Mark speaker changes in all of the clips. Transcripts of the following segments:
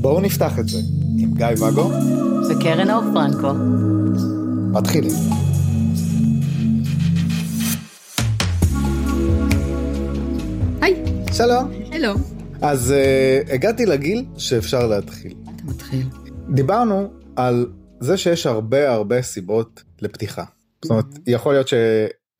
Speaker 1: בואו נפתח את זה עם גיא ואגו
Speaker 2: וקרן אור פרנקו.
Speaker 1: מתחילים.
Speaker 2: היי.
Speaker 1: שלום.
Speaker 2: הלו.
Speaker 1: אז uh, הגעתי לגיל שאפשר להתחיל.
Speaker 2: אתה מתחיל.
Speaker 1: דיברנו על זה שיש הרבה הרבה סיבות לפתיחה. זאת אומרת, יכול להיות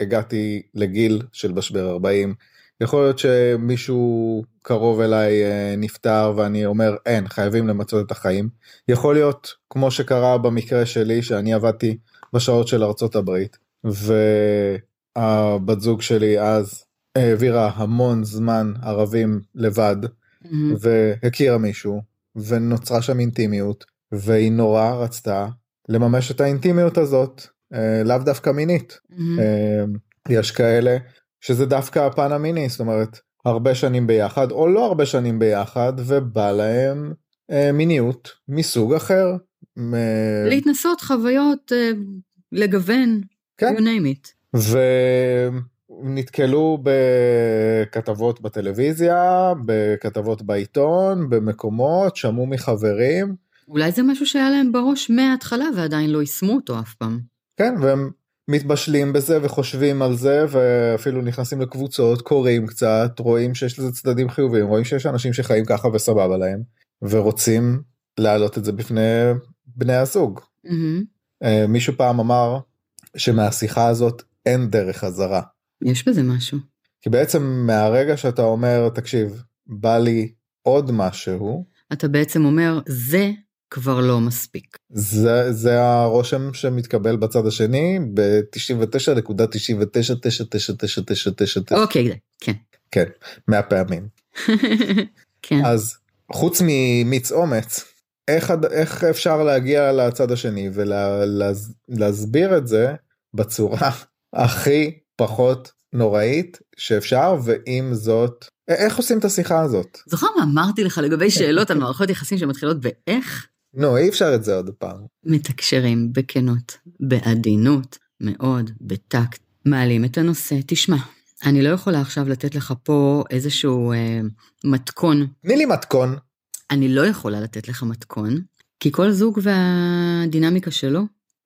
Speaker 1: שהגעתי לגיל של משבר 40, יכול להיות שמישהו קרוב אליי אה, נפטר ואני אומר אין חייבים למצות את החיים. יכול להיות כמו שקרה במקרה שלי שאני עבדתי בשעות של ארצות הברית והבת זוג שלי אז העבירה המון זמן ערבים לבד mm-hmm. והכירה מישהו ונוצרה שם אינטימיות והיא נורא רצתה לממש את האינטימיות הזאת לאו דווקא מינית mm-hmm. יש כאלה שזה דווקא הפן המיני זאת אומרת הרבה שנים ביחד או לא הרבה שנים ביחד ובא להם אה, מיניות מסוג אחר.
Speaker 2: להתנסות חוויות אה, לגוון, כן. you name it.
Speaker 1: ונתקלו בכתבות בטלוויזיה, בכתבות בעיתון, במקומות, שמעו מחברים.
Speaker 2: אולי זה משהו שהיה להם בראש מההתחלה ועדיין לא יישמו אותו אף פעם.
Speaker 1: כן, והם מתבשלים בזה וחושבים על זה ואפילו נכנסים לקבוצות קוראים קצת רואים שיש לזה צדדים חיוביים רואים שיש אנשים שחיים ככה וסבבה להם ורוצים להעלות את זה בפני בני הזוג. Mm-hmm. מישהו פעם אמר שמהשיחה הזאת אין דרך חזרה.
Speaker 2: יש בזה משהו.
Speaker 1: כי בעצם מהרגע שאתה אומר תקשיב בא לי עוד משהו.
Speaker 2: אתה בעצם אומר זה כבר לא מספיק.
Speaker 1: זה, זה הרושם שמתקבל בצד השני ב-99.99999999.
Speaker 2: אוקיי, כן.
Speaker 1: כן, 100 פעמים.
Speaker 2: כן.
Speaker 1: אז חוץ ממיץ אומץ, איך, איך אפשר להגיע לצד השני ולהסביר את זה בצורה הכי פחות נוראית שאפשר ועם זאת איך עושים את השיחה הזאת.
Speaker 2: זוכר מה אמרתי לך לגבי שאלות על מערכות יחסים שמתחילות באיך?
Speaker 1: נו, אי אפשר את זה עוד פעם.
Speaker 2: מתקשרים בכנות, בעדינות, מאוד, בטקט, מעלים את הנושא. תשמע, אני לא יכולה עכשיו לתת לך פה איזשהו אה, מתכון.
Speaker 1: תני לי מתכון.
Speaker 2: אני לא יכולה לתת לך מתכון, כי כל זוג והדינמיקה שלו,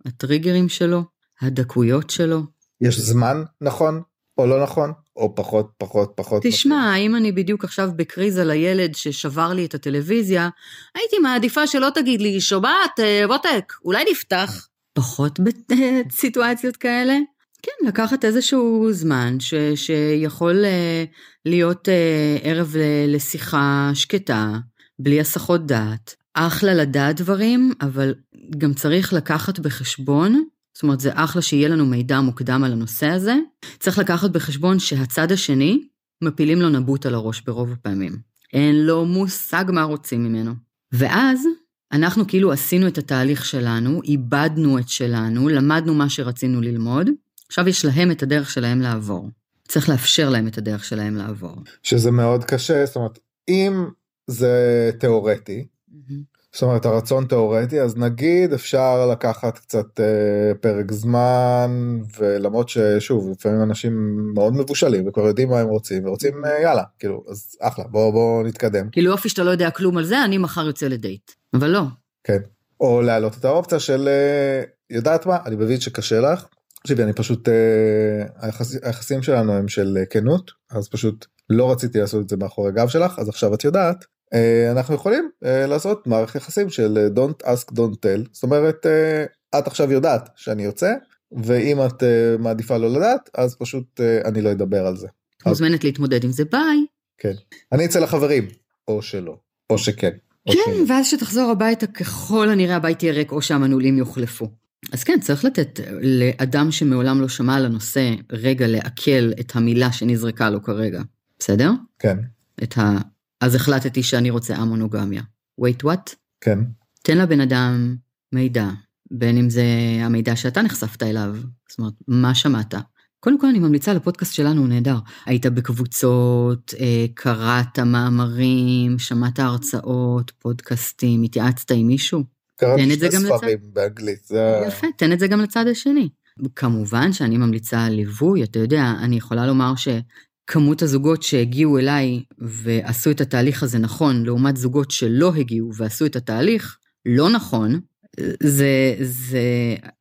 Speaker 2: הטריגרים שלו, הדקויות שלו.
Speaker 1: יש זמן נכון או לא נכון? או פחות פחות פחות.
Speaker 2: תשמע, אם אני בדיוק עכשיו בקריזה לילד ששבר לי את הטלוויזיה, הייתי מעדיפה שלא תגיד לי, שומעת, ווטק, אה, אולי נפתח. פחות בסיטואציות כאלה. כן, לקחת איזשהו זמן ש, שיכול uh, להיות uh, ערב לשיחה שקטה, בלי הסחות דעת. אחלה לדעת דברים, אבל גם צריך לקחת בחשבון זאת אומרת, זה אחלה שיהיה לנו מידע מוקדם על הנושא הזה. צריך לקחת בחשבון שהצד השני, מפילים לו נבוט על הראש ברוב הפעמים. אין לו מושג מה רוצים ממנו. ואז, אנחנו כאילו עשינו את התהליך שלנו, איבדנו את שלנו, למדנו מה שרצינו ללמוד, עכשיו יש להם את הדרך שלהם לעבור. צריך לאפשר להם את הדרך שלהם לעבור.
Speaker 1: שזה מאוד קשה, זאת אומרת, אם זה תיאורטי, mm-hmm. זאת אומרת הרצון תיאורטי אז נגיד אפשר לקחת קצת אה, פרק זמן ולמרות ששוב לפעמים אנשים מאוד מבושלים וכבר יודעים מה הם רוצים ורוצים אה, יאללה כאילו אז אחלה בוא בוא נתקדם.
Speaker 2: כאילו אופי שאתה לא יודע כלום על זה אני מחר יוצא לדייט אבל לא.
Speaker 1: כן או להעלות את האופציה של אה, יודעת מה אני מבין שקשה לך. תקשיבי אני פשוט אה, היחס, היחסים שלנו הם של אה, כנות אז פשוט לא רציתי לעשות את זה מאחורי גב שלך אז עכשיו את יודעת אנחנו יכולים אה, לעשות מערכת יחסים של אה, don't ask don't tell זאת אומרת את עכשיו יודעת שאני יוצא ואם את מעדיפה לא לדעת אז פשוט אני לא אדבר על זה.
Speaker 2: מוזמנת להתמודד עם זה ביי.
Speaker 1: כן אני אצל החברים או שלא או שכן.
Speaker 2: כן ואז שתחזור הביתה ככל הנראה הבית יהיה ריק או שהמנעולים יוחלפו. אז כן צריך לתת לאדם שמעולם לא שמע על הנושא רגע לעכל את המילה שנזרקה לו כרגע בסדר?
Speaker 1: כן.
Speaker 2: את ה... אז החלטתי שאני רוצה המונוגמיה. wait what?
Speaker 1: כן.
Speaker 2: תן לבן אדם מידע, בין אם זה המידע שאתה נחשפת אליו, זאת אומרת, מה שמעת. קודם כל אני ממליצה לפודקאסט שלנו, הוא נהדר. היית בקבוצות, אה, קראת מאמרים, שמעת הרצאות, פודקאסטים, התייעצת עם מישהו?
Speaker 1: קראתי שני ספרים לצד... באנגלית. זה...
Speaker 2: יפה, תן את זה גם לצד השני. כמובן שאני ממליצה על ליווי, אתה יודע, אני יכולה לומר ש... כמות הזוגות שהגיעו אליי ועשו את התהליך הזה נכון, לעומת זוגות שלא הגיעו ועשו את התהליך לא נכון, זה, זה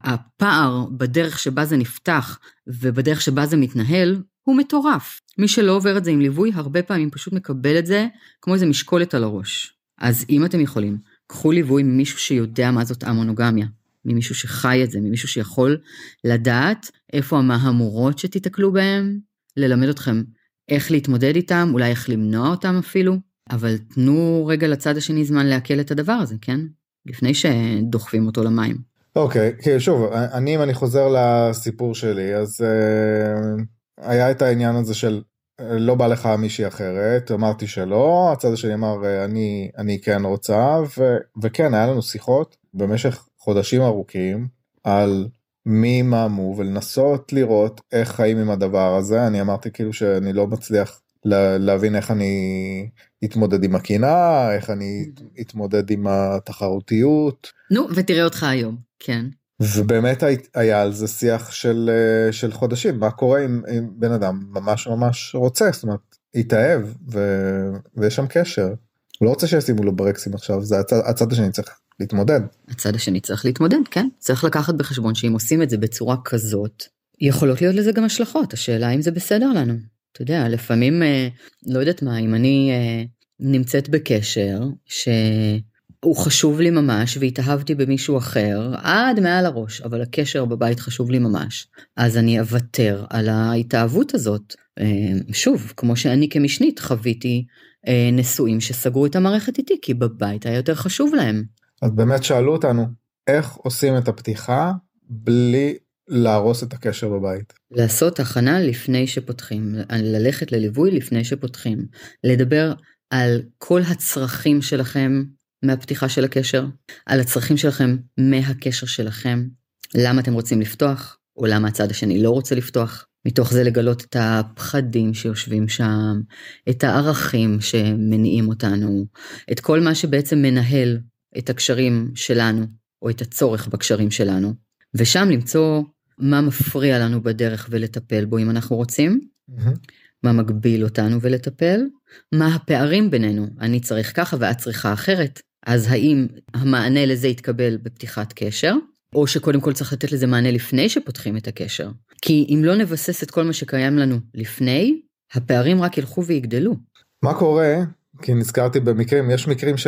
Speaker 2: הפער בדרך שבה זה נפתח ובדרך שבה זה מתנהל, הוא מטורף. מי שלא עובר את זה עם ליווי, הרבה פעמים פשוט מקבל את זה כמו איזה משקולת על הראש. אז אם אתם יכולים, קחו ליווי ממישהו שיודע מה זאת המונוגמיה, ממישהו שחי את זה, ממישהו שיכול לדעת איפה המהמורות שתיתקלו בהם, ללמד אתכם איך להתמודד איתם, אולי איך למנוע אותם אפילו, אבל תנו רגע לצד השני זמן לעכל את הדבר הזה, כן? לפני שדוחפים אותו למים.
Speaker 1: אוקיי, okay, שוב, אני אם אני חוזר לסיפור שלי, אז uh, היה את העניין הזה של לא בא לך מישהי אחרת, אמרתי שלא, הצד השני אמר אה, אני, אני כן רוצה, ו, וכן, היה לנו שיחות במשך חודשים ארוכים על מי מה מו ולנסות לראות איך חיים עם הדבר הזה, אני אמרתי כאילו שאני לא מצליח להבין איך אני אתמודד עם הקינה, איך אני אתמודד עם התחרותיות.
Speaker 2: נו, ותראה אותך היום, כן.
Speaker 1: ובאמת היה על זה שיח של, של חודשים, מה קורה אם, אם בן אדם ממש ממש רוצה, זאת אומרת, התאהב ו, ויש שם קשר. הוא לא רוצה שישימו לו ברקסים עכשיו, זה הצד, הצד השני צריך להתמודד.
Speaker 2: הצד השני צריך להתמודד, כן. צריך לקחת בחשבון שאם עושים את זה בצורה כזאת, יכולות להיות לזה גם השלכות, השאלה אם זה בסדר לנו. אתה יודע, לפעמים, אה, לא יודעת מה, אם אני אה, נמצאת בקשר, ש... הוא חשוב לי ממש והתאהבתי במישהו אחר עד מעל הראש, אבל הקשר בבית חשוב לי ממש. אז אני אוותר על ההתאהבות הזאת. אה, שוב, כמו שאני כמשנית חוויתי נשואים שסגרו את המערכת איתי, כי בבית היה יותר חשוב להם.
Speaker 1: אז באמת שאלו אותנו, איך עושים את הפתיחה בלי להרוס את הקשר בבית?
Speaker 2: לעשות הכנה לפני שפותחים, ללכת לליווי לפני שפותחים, לדבר על כל הצרכים שלכם מהפתיחה של הקשר, על הצרכים שלכם מהקשר שלכם, למה אתם רוצים לפתוח, או למה הצד השני לא רוצה לפתוח. מתוך זה לגלות את הפחדים שיושבים שם, את הערכים שמניעים אותנו, את כל מה שבעצם מנהל את הקשרים שלנו, או את הצורך בקשרים שלנו, ושם למצוא מה מפריע לנו בדרך ולטפל בו אם אנחנו רוצים, mm-hmm. מה מגביל אותנו ולטפל, מה הפערים בינינו, אני צריך ככה ואת צריכה אחרת, אז האם המענה לזה יתקבל בפתיחת קשר, או שקודם כל צריך לתת לזה מענה לפני שפותחים את הקשר. כי אם לא נבסס את כל מה שקיים לנו לפני, הפערים רק ילכו ויגדלו.
Speaker 1: מה קורה, כי נזכרתי במקרים, יש מקרים ש...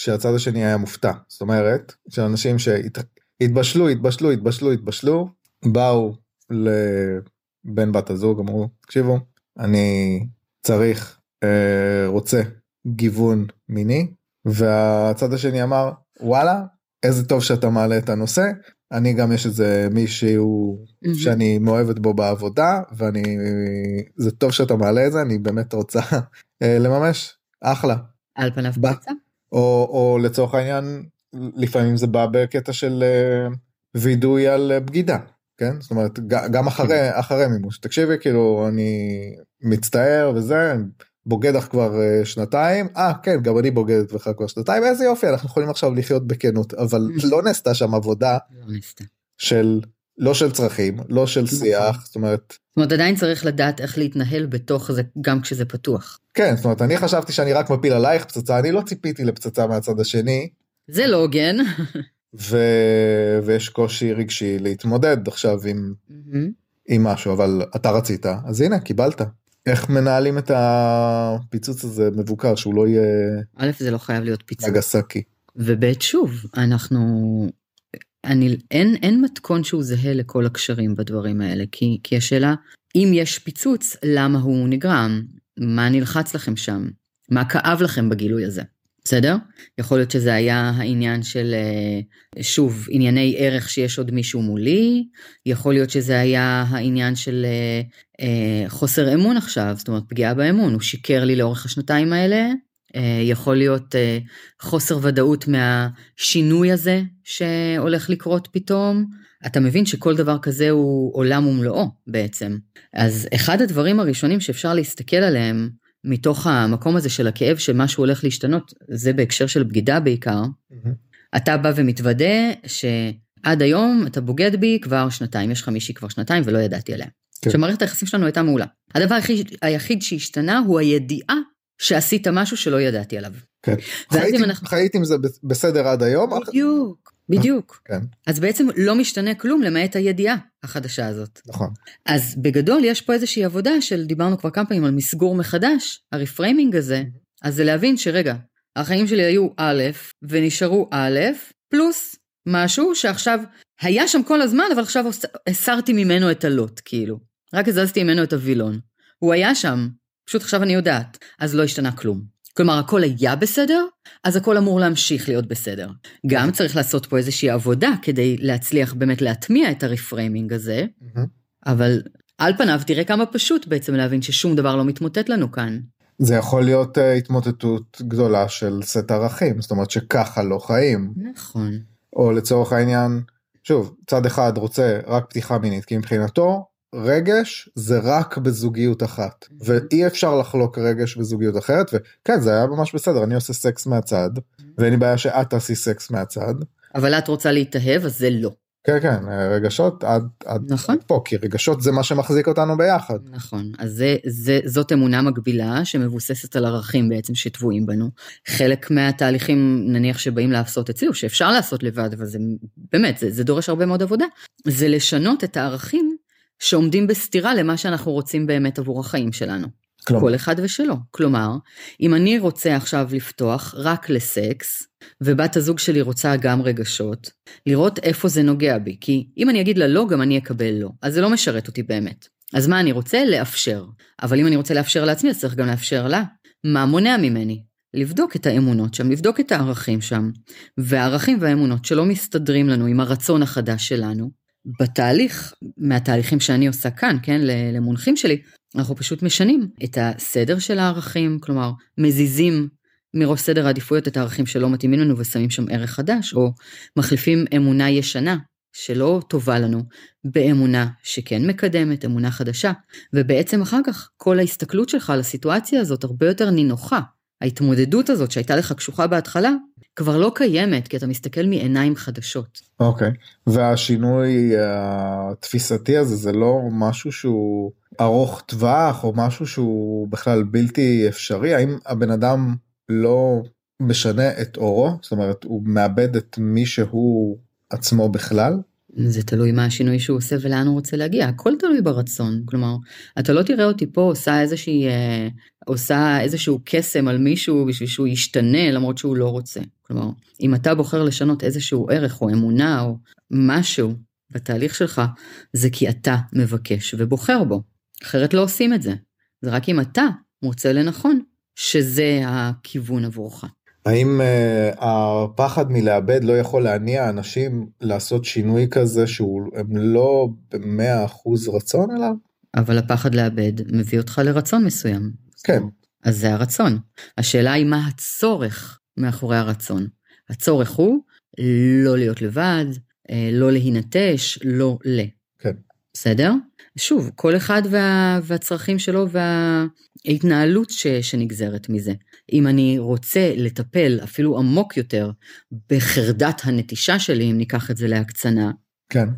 Speaker 1: שהצד השני היה מופתע. זאת אומרת, שאנשים שהתבשלו, התבשלו, התבשלו, התבשלו, באו לבן בת הזוג, אמרו, תקשיבו, אני צריך, אה, רוצה גיוון מיני, והצד השני אמר וואלה איזה טוב שאתה מעלה את הנושא אני גם יש איזה מישהו mm-hmm. שאני מאוהבת בו בעבודה ואני זה טוב שאתה מעלה את זה אני באמת רוצה אה, לממש אחלה.
Speaker 2: על פניו פצע?
Speaker 1: או, או לצורך העניין לפעמים זה בא בקטע של אה, וידוי על בגידה כן? זאת אומרת גם אחרי כן. אחרי מימוש. תקשיבי כאילו אני מצטער וזה בוגד לך כבר uh, שנתיים. אה כן גם אני בוגדת בך כבר שנתיים. איזה יופי אנחנו יכולים עכשיו לחיות בכנות. אבל לא נעשתה שם עבודה
Speaker 2: לא
Speaker 1: של לא של צרכים לא של נכון. שיח זאת אומרת.
Speaker 2: זאת אומרת עדיין צריך לדעת איך להתנהל בתוך זה גם כשזה פתוח.
Speaker 1: כן זאת אומרת אני חשבתי שאני רק מפיל עלייך פצצה אני לא ציפיתי לפצצה מהצד השני.
Speaker 2: זה לא הוגן.
Speaker 1: ו... ויש קושי רגשי להתמודד עכשיו עם, mm-hmm. עם משהו אבל אתה רצית אז הנה קיבלת. איך מנהלים את הפיצוץ הזה מבוקר שהוא לא יהיה
Speaker 2: א' זה לא חייב להיות פיצוץ.
Speaker 1: נגסקי.
Speaker 2: וב' שוב אנחנו אני אין אין מתכון שהוא זהה לכל הקשרים בדברים האלה כי כי השאלה אם יש פיצוץ למה הוא נגרם מה נלחץ לכם שם מה כאב לכם בגילוי הזה. בסדר? יכול להיות שזה היה העניין של, אה, שוב, ענייני ערך שיש עוד מישהו מולי, יכול להיות שזה היה העניין של אה, אה, חוסר אמון עכשיו, זאת אומרת פגיעה באמון, הוא שיקר לי לאורך השנתיים האלה, יכול להיות חוסר ודאות מהשינוי הזה שהולך לקרות פתאום. אתה מבין שכל דבר כזה הוא עולם ומלואו בעצם. אז אחד הדברים הראשונים שאפשר להסתכל עליהם מתוך המקום הזה של הכאב שמשהו הולך להשתנות, זה בהקשר של בגידה בעיקר, mm-hmm. אתה בא ומתוודה שעד היום אתה בוגד בי כבר שנתיים, יש לך מישהי כבר שנתיים ולא ידעתי עליה. כן. שמערכת היחסים שלנו הייתה מעולה. הדבר היחיד, היחיד שהשתנה הוא הידיעה שעשית משהו שלא ידעתי עליו.
Speaker 1: כן. חיית, אנחנו... חיית עם זה בסדר עד היום?
Speaker 2: בדיוק, בדיוק. כן. אז בעצם לא משתנה כלום למעט הידיעה החדשה הזאת.
Speaker 1: נכון.
Speaker 2: אז בגדול יש פה איזושהי עבודה של, דיברנו כבר כמה פעמים על מסגור מחדש, הרפריימינג הזה, אז זה להבין שרגע, החיים שלי היו א' ונשארו א', פלוס משהו שעכשיו היה שם כל הזמן, אבל עכשיו הסרתי ממנו את הלוט, כאילו. רק הזזתי ממנו את הווילון. הוא היה שם, פשוט עכשיו אני יודעת, אז לא השתנה כלום. כלומר, הכל היה בסדר, אז הכל אמור להמשיך להיות בסדר. גם צריך לעשות פה איזושהי עבודה כדי להצליח באמת להטמיע את הרפריימינג הזה, אבל על פניו תראה כמה פשוט בעצם להבין ששום דבר לא מתמוטט לנו כאן.
Speaker 1: זה יכול להיות uh, התמוטטות גדולה של סט ערכים, זאת אומרת שככה לא חיים.
Speaker 2: נכון.
Speaker 1: או לצורך העניין, שוב, צד אחד רוצה רק פתיחה מינית, כי מבחינתו רגש זה רק בזוגיות אחת mm-hmm. ואי אפשר לחלוק רגש בזוגיות אחרת וכן זה היה ממש בסדר אני עושה סקס מהצד mm-hmm. ואין לי בעיה שאת תעשי סקס מהצד.
Speaker 2: אבל את רוצה להתאהב אז זה לא.
Speaker 1: כן כן רגשות עד, עד, נכון. עד פה כי רגשות זה מה שמחזיק אותנו ביחד.
Speaker 2: נכון אז זה, זה זאת אמונה מקבילה שמבוססת על ערכים בעצם שטבועים בנו. חלק מהתהליכים נניח שבאים לעשות אצלי או שאפשר לעשות לבד אבל זה באמת זה, זה דורש הרבה מאוד עבודה זה לשנות את הערכים שעומדים בסתירה למה שאנחנו רוצים באמת עבור החיים שלנו. כלומר. כל אחד ושלו. כלומר, אם אני רוצה עכשיו לפתוח רק לסקס, ובת הזוג שלי רוצה גם רגשות, לראות איפה זה נוגע בי, כי אם אני אגיד לה לא, גם אני אקבל לא, אז זה לא משרת אותי באמת. אז מה אני רוצה? לאפשר. אבל אם אני רוצה לאפשר לעצמי, אז צריך גם לאפשר לה. מה מונע ממני? לבדוק את האמונות שם, לבדוק את הערכים שם. והערכים והאמונות שלא מסתדרים לנו עם הרצון החדש שלנו, בתהליך, מהתהליכים שאני עושה כאן, כן, למונחים שלי, אנחנו פשוט משנים את הסדר של הערכים, כלומר, מזיזים מראש סדר העדיפויות את הערכים שלא מתאימים לנו ושמים שם ערך חדש, או מחליפים אמונה ישנה שלא טובה לנו באמונה שכן מקדמת, אמונה חדשה, ובעצם אחר כך כל ההסתכלות שלך על הסיטואציה הזאת הרבה יותר נינוחה. ההתמודדות הזאת שהייתה לך קשוחה בהתחלה, כבר לא קיימת, כי אתה מסתכל מעיניים חדשות.
Speaker 1: אוקיי, okay. והשינוי התפיסתי הזה זה לא משהו שהוא ארוך טווח או משהו שהוא בכלל בלתי אפשרי? האם הבן אדם לא משנה את אורו? זאת אומרת, הוא מאבד את מי שהוא עצמו בכלל?
Speaker 2: זה תלוי מה השינוי שהוא עושה ולאן הוא רוצה להגיע, הכל תלוי ברצון, כלומר, אתה לא תראה אותי פה עושה איזושהי, אה, עושה איזשהו קסם על מישהו בשביל שהוא ישתנה למרות שהוא לא רוצה. כלומר, אם אתה בוחר לשנות איזשהו ערך או אמונה או משהו בתהליך שלך, זה כי אתה מבקש ובוחר בו, אחרת לא עושים את זה. זה רק אם אתה מוצא לנכון שזה הכיוון עבורך.
Speaker 1: האם uh, הפחד מלאבד לא יכול להניע אנשים לעשות שינוי כזה שהוא הם לא במאה אחוז רצון אליו?
Speaker 2: אבל הפחד לאבד מביא אותך לרצון מסוים.
Speaker 1: כן.
Speaker 2: אז זה הרצון. השאלה היא מה הצורך מאחורי הרצון. הצורך הוא לא להיות לבד, אה, לא להינטש, לא ל.
Speaker 1: כן.
Speaker 2: בסדר? שוב, כל אחד וה, והצרכים שלו וההתנהלות ש, שנגזרת מזה. אם אני רוצה לטפל אפילו עמוק יותר בחרדת הנטישה שלי, אם ניקח את זה להקצנה,
Speaker 1: כן.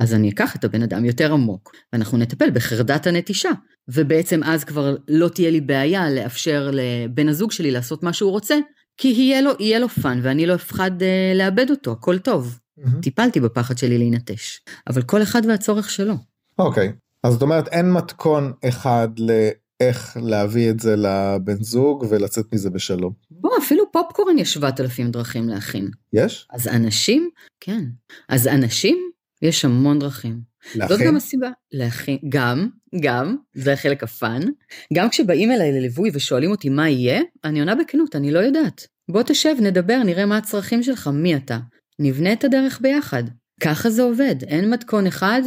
Speaker 2: אז אני אקח את הבן אדם יותר עמוק, ואנחנו נטפל בחרדת הנטישה. ובעצם אז כבר לא תהיה לי בעיה לאפשר לבן הזוג שלי לעשות מה שהוא רוצה, כי יהיה לו, יהיה לו fun ואני לא אפחד uh, לאבד אותו, הכל טוב. Mm-hmm. טיפלתי בפחד שלי להינטש, אבל כל אחד והצורך שלו.
Speaker 1: אוקיי, okay. אז זאת אומרת אין מתכון אחד לאיך להביא את זה לבן זוג ולצאת מזה בשלום.
Speaker 2: בוא, אפילו פופקורן יש 7,000 דרכים להכין.
Speaker 1: יש?
Speaker 2: אז אנשים, כן. אז אנשים, יש המון דרכים. להכין? זאת גם הסיבה. להכין, גם, גם, זה החלק הפאן. גם כשבאים אליי לליווי ושואלים אותי מה יהיה, אני עונה בכנות, אני לא יודעת. בוא תשב, נדבר, נראה מה הצרכים שלך, מי אתה. נבנה את הדרך ביחד. ככה זה עובד, אין מתכון אחד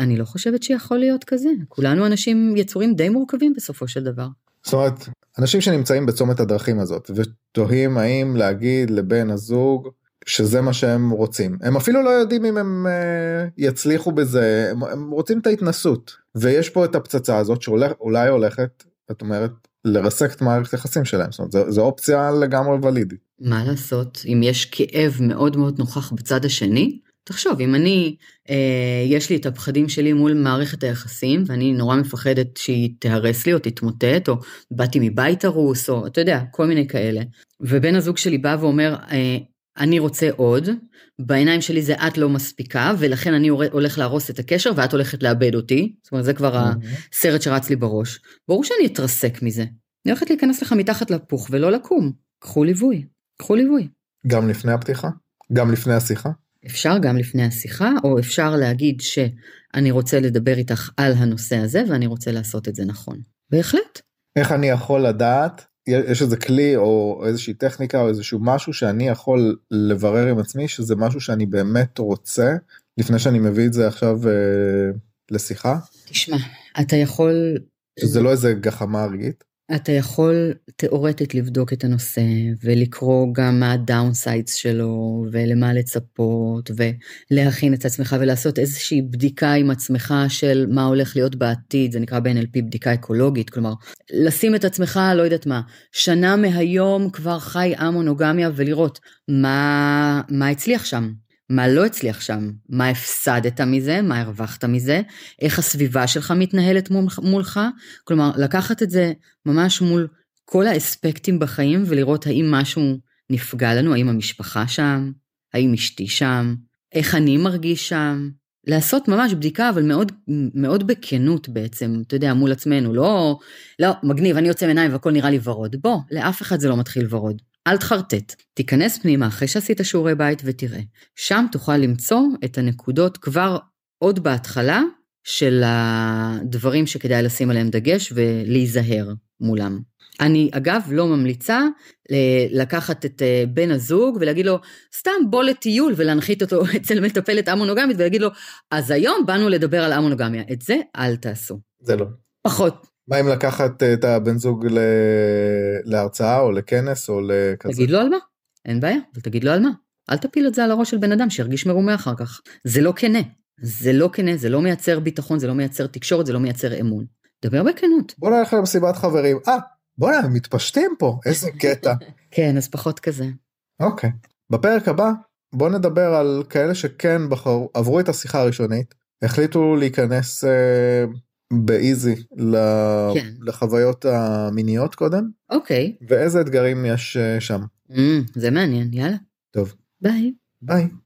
Speaker 2: ואני לא חושבת שיכול להיות כזה. כולנו אנשים, יצורים די מורכבים בסופו של דבר.
Speaker 1: זאת אומרת, אנשים שנמצאים בצומת הדרכים הזאת ותוהים האם להגיד לבן הזוג שזה מה שהם רוצים. הם אפילו לא יודעים אם הם uh, יצליחו בזה, הם, הם רוצים את ההתנסות. ויש פה את הפצצה הזאת שאולי הולכת, את אומרת, לרסק את מערכת היחסים שלהם, זאת אומרת, זו אופציה לגמרי ולידית.
Speaker 2: מה לעשות, אם יש כאב מאוד מאוד נוכח בצד השני, תחשוב, אם אני, אה, יש לי את הפחדים שלי מול מערכת היחסים, ואני נורא מפחדת שהיא תהרס לי או תתמוטט, או באתי מבית הרוס, או אתה יודע, כל מיני כאלה. ובן הזוג שלי בא ואומר, אה, אני רוצה עוד, בעיניים שלי זה את לא מספיקה, ולכן אני הולך להרוס את הקשר ואת הולכת לאבד אותי. זאת אומרת, זה כבר mm-hmm. הסרט שרץ לי בראש. ברור שאני אתרסק מזה. אני הולכת להיכנס לך מתחת לפוך ולא לקום. קחו ליווי. קחו ליווי.
Speaker 1: גם לפני הפתיחה? גם לפני השיחה?
Speaker 2: אפשר גם לפני השיחה, או אפשר להגיד שאני רוצה לדבר איתך על הנושא הזה ואני רוצה לעשות את זה נכון. בהחלט.
Speaker 1: איך אני יכול לדעת יש איזה כלי או איזושהי טכניקה או איזשהו משהו שאני יכול לברר עם עצמי שזה משהו שאני באמת רוצה לפני שאני מביא את זה עכשיו אה, לשיחה?
Speaker 2: תשמע, אתה יכול...
Speaker 1: שזה לא איזה גחמה רגעית?
Speaker 2: אתה יכול תאורטית לבדוק את הנושא ולקרוא גם מה הדאונסיידס שלו ולמה לצפות ולהכין את עצמך ולעשות איזושהי בדיקה עם עצמך של מה הולך להיות בעתיד, זה נקרא ב-NLP בדיקה אקולוגית, כלומר לשים את עצמך, לא יודעת מה, שנה מהיום כבר חי המונוגמיה ולראות מה, מה הצליח שם. מה לא הצליח שם, מה הפסדת מזה, מה הרווחת מזה, איך הסביבה שלך מתנהלת מולך, כלומר לקחת את זה ממש מול כל האספקטים בחיים ולראות האם משהו נפגע לנו, האם המשפחה שם, האם אשתי שם, איך אני מרגיש שם, לעשות ממש בדיקה אבל מאוד מאוד בכנות בעצם, אתה יודע, מול עצמנו, לא, לא, מגניב, אני יוצא מעיניים והכל נראה לי ורוד, בוא, לאף אחד זה לא מתחיל ורוד. אל תחרטט, תיכנס פנימה אחרי שעשית שיעורי בית ותראה. שם תוכל למצוא את הנקודות כבר עוד בהתחלה של הדברים שכדאי לשים עליהם דגש ולהיזהר מולם. אני אגב לא ממליצה לקחת את אה, בן הזוג ולהגיד לו סתם בוא לטיול ולהנחית אותו אצל מטפלת המונוגמית ולהגיד לו אז היום באנו לדבר על המונוגמיה את זה אל תעשו.
Speaker 1: זה לא.
Speaker 2: פחות.
Speaker 1: מה אם לקחת את הבן זוג ל... להרצאה או לכנס או לכזה?
Speaker 2: תגיד לו על מה, אין בעיה, אבל תגיד לו על מה. אל תפיל את זה על הראש של בן אדם שירגיש מרומה אחר כך. זה לא כנה. זה לא כנה, זה לא מייצר ביטחון, זה לא מייצר תקשורת, זה לא מייצר אמון. דבר בכנות.
Speaker 1: בוא נלך למסיבת חברים. אה, בוא'נה, מתפשטים פה, איזה קטע.
Speaker 2: כן, אז פחות כזה.
Speaker 1: אוקיי. בפרק הבא, בוא נדבר על כאלה שכן בחרו, עברו את השיחה הראשונית, החליטו להיכנס אה, באיזי כן. לחוויות המיניות קודם.
Speaker 2: אוקיי.
Speaker 1: ואיזה אתגרים יש אה, שם.
Speaker 2: Mm, זה מעניין, יאללה.
Speaker 1: טוב.
Speaker 2: ביי.
Speaker 1: ביי.